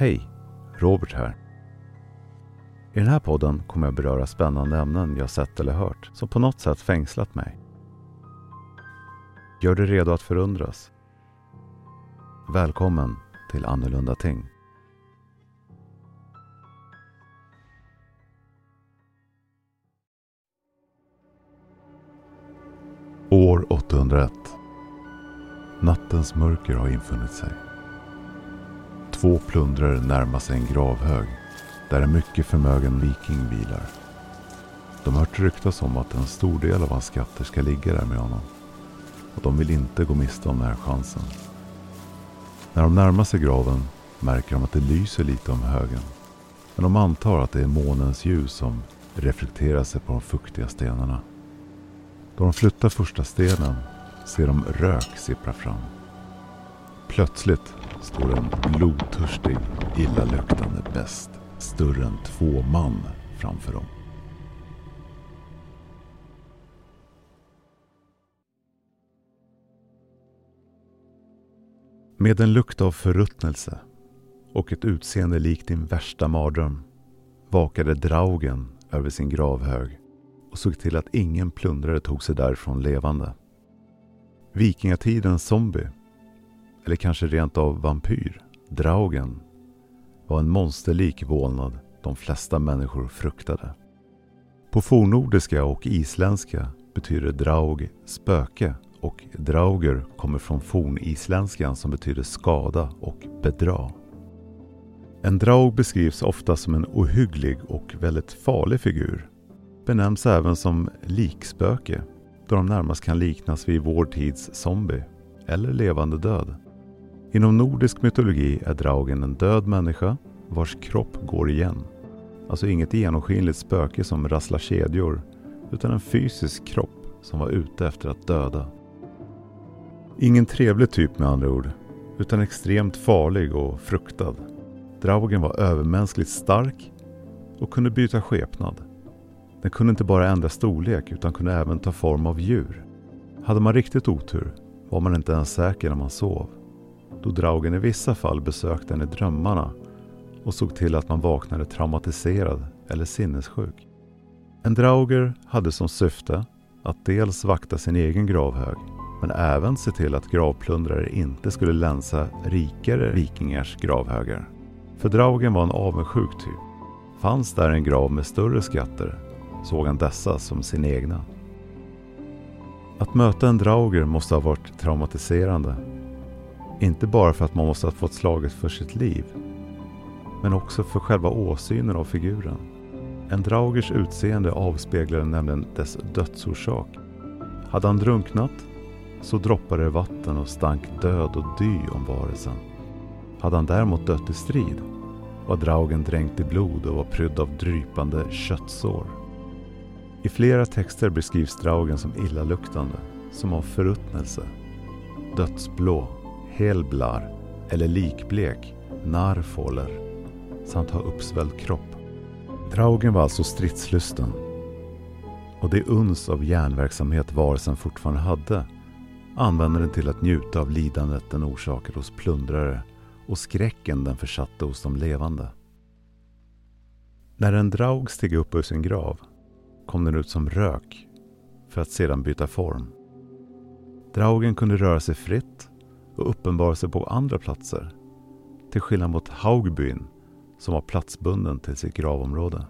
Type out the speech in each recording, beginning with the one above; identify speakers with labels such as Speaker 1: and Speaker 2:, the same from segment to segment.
Speaker 1: Hej! Robert här. I den här podden kommer jag beröra spännande ämnen jag sett eller hört som på något sätt fängslat mig. Gör dig redo att förundras. Välkommen till Annorlunda Ting. År 801. Nattens mörker har infunnit sig. Två plundrare närmar sig en gravhög där en mycket förmögen viking vilar. De har hört ryktas om att en stor del av hans skatter ska ligga där med honom. Och de vill inte gå miste om den här chansen. När de närmar sig graven märker de att det lyser lite om högen. Men de antar att det är månens ljus som reflekterar sig på de fuktiga stenarna. Då de flyttar första stenen ser de rök sippra fram. Plötsligt står en blodtörstig, illaluktande bäst större än två man framför dem. Med en lukt av förruttnelse och ett utseende likt din värsta mardröm vakade Draugen över sin gravhög och såg till att ingen plundrare tog sig därifrån levande. Vikingatidens zombie, eller kanske rent av vampyr, Draugen, var en monsterlik vålnad de flesta människor fruktade. På fornordiska och isländska betyder draug spöke och drauger kommer från fornisländskan som betyder skada och bedra. En draug beskrivs ofta som en ohygglig och väldigt farlig figur. Benämns även som likspöke då de närmast kan liknas vid vår tids zombie eller levande död. Inom nordisk mytologi är draugen en död människa vars kropp går igen. Alltså inget genomskinligt spöke som rasslar kedjor utan en fysisk kropp som var ute efter att döda. Ingen trevlig typ med andra ord, utan extremt farlig och fruktad. Draugen var övermänskligt stark och kunde byta skepnad. Den kunde inte bara ändra storlek utan kunde även ta form av djur. Hade man riktigt otur var man inte ens säker när man sov. Då Draugen i vissa fall besökte en i drömmarna och såg till att man vaknade traumatiserad eller sinnessjuk. En Drauger hade som syfte att dels vakta sin egen gravhög men även se till att gravplundrare inte skulle länsa rikare vikingars gravhögar. För Draugen var en avundsjuk typ. Fanns där en grav med större skatter såg han dessa som sin egna. Att möta en Drauger måste ha varit traumatiserande. Inte bara för att man måste ha fått slaget för sitt liv men också för själva åsynen av figuren. En Draugers utseende avspeglade nämligen dess dödsorsak. Hade han drunknat så droppade det vatten och stank död och dy om varelsen. Hade han däremot dött i strid var draugen dränkt i blod och var prydd av drypande köttsår. I flera texter beskrivs draugen som illaluktande, som av förruttnelse, dödsblå, helblar eller likblek, narfåler samt ha uppsvälld kropp. Draugen var alltså stridslysten och det uns av järnverksamhet varelsen fortfarande hade använde den till att njuta av lidandet den orsakade hos plundrare och skräcken den försatte hos de levande. När en draug steg upp ur sin grav kom den ut som rök för att sedan byta form. Draugen kunde röra sig fritt och uppenbarelse sig på andra platser. Till skillnad mot Haugbyn som var platsbunden till sitt gravområde.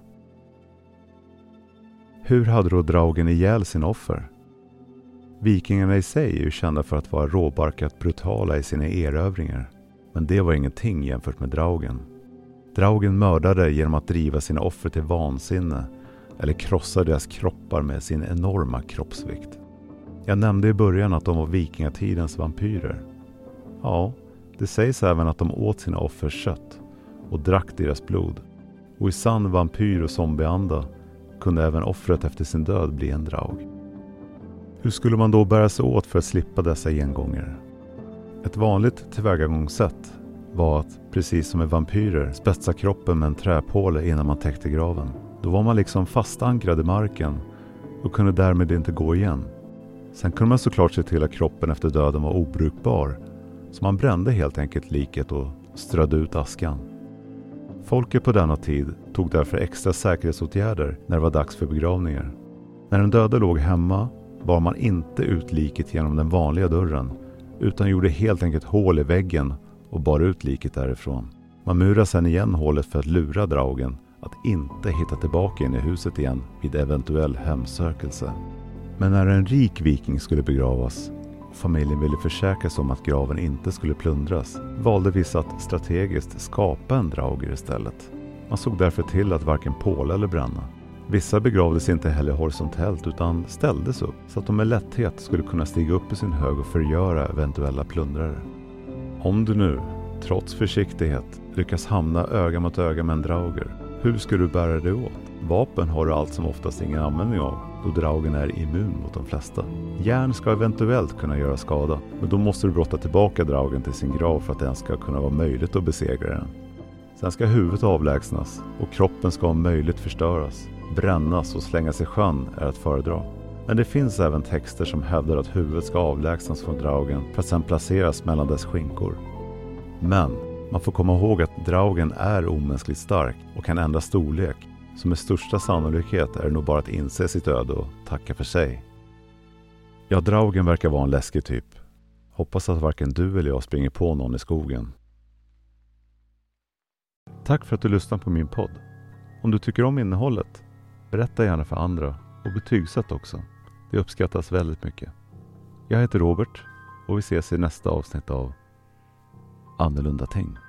Speaker 1: Hur hade då Draugen ihjäl sina offer? Vikingarna i sig är ju kända för att vara råbarkat brutala i sina erövringar. Men det var ingenting jämfört med Draugen. Draugen mördade genom att driva sina offer till vansinne eller krossa deras kroppar med sin enorma kroppsvikt. Jag nämnde i början att de var vikingatidens vampyrer. Ja, det sägs även att de åt sina offers kött och drack deras blod. Och i sann vampyr och zombieanda kunde även offret efter sin död bli en draug. Hur skulle man då bära sig åt för att slippa dessa gengångare? Ett vanligt tillvägagångssätt var att, precis som med vampyrer, spetsa kroppen med en träpåle innan man täckte graven. Då var man liksom fastankrad i marken och kunde därmed inte gå igen. Sen kunde man såklart se till att kroppen efter döden var obrukbar, så man brände helt enkelt liket och strödde ut askan. Folket på denna tid tog därför extra säkerhetsåtgärder när det var dags för begravningar. När den döde låg hemma bar man inte ut liket genom den vanliga dörren utan gjorde helt enkelt hål i väggen och bar ut liket därifrån. Man murade sedan igen hålet för att lura Draugen att inte hitta tillbaka in i huset igen vid eventuell hemsökelse. Men när en rik viking skulle begravas familjen ville försäkra sig om att graven inte skulle plundras valde vissa att strategiskt skapa en drauger istället. Man såg därför till att varken påla eller bränna. Vissa begravdes inte heller horisontellt utan ställdes upp så att de med lätthet skulle kunna stiga upp i sin hög och förgöra eventuella plundrare. Om du nu, trots försiktighet, lyckas hamna öga mot öga med en drauger, hur ska du bära dig åt? Vapen har du allt som oftast ingen användning av då draugen är immun mot de flesta. Järn ska eventuellt kunna göra skada, men då måste du brotta tillbaka draugen till sin grav för att det ens ska kunna vara möjligt att besegra den. Sen ska huvudet avlägsnas och kroppen ska om möjligt förstöras. Brännas och slängas i sjön är att föredra. Men det finns även texter som hävdar att huvudet ska avlägsnas från draugen för att sedan placeras mellan dess skinkor. Men man får komma ihåg att draugen är omänskligt stark och kan ändra storlek. Så med största sannolikhet är det nog bara att inse sitt öde och tacka för sig. Ja, draugen verkar vara en läskig typ. Hoppas att varken du eller jag springer på någon i skogen. Tack för att du lyssnar på min podd. Om du tycker om innehållet, berätta gärna för andra och betygsätt också. Det uppskattas väldigt mycket. Jag heter Robert och vi ses i nästa avsnitt av Annorlunda ting.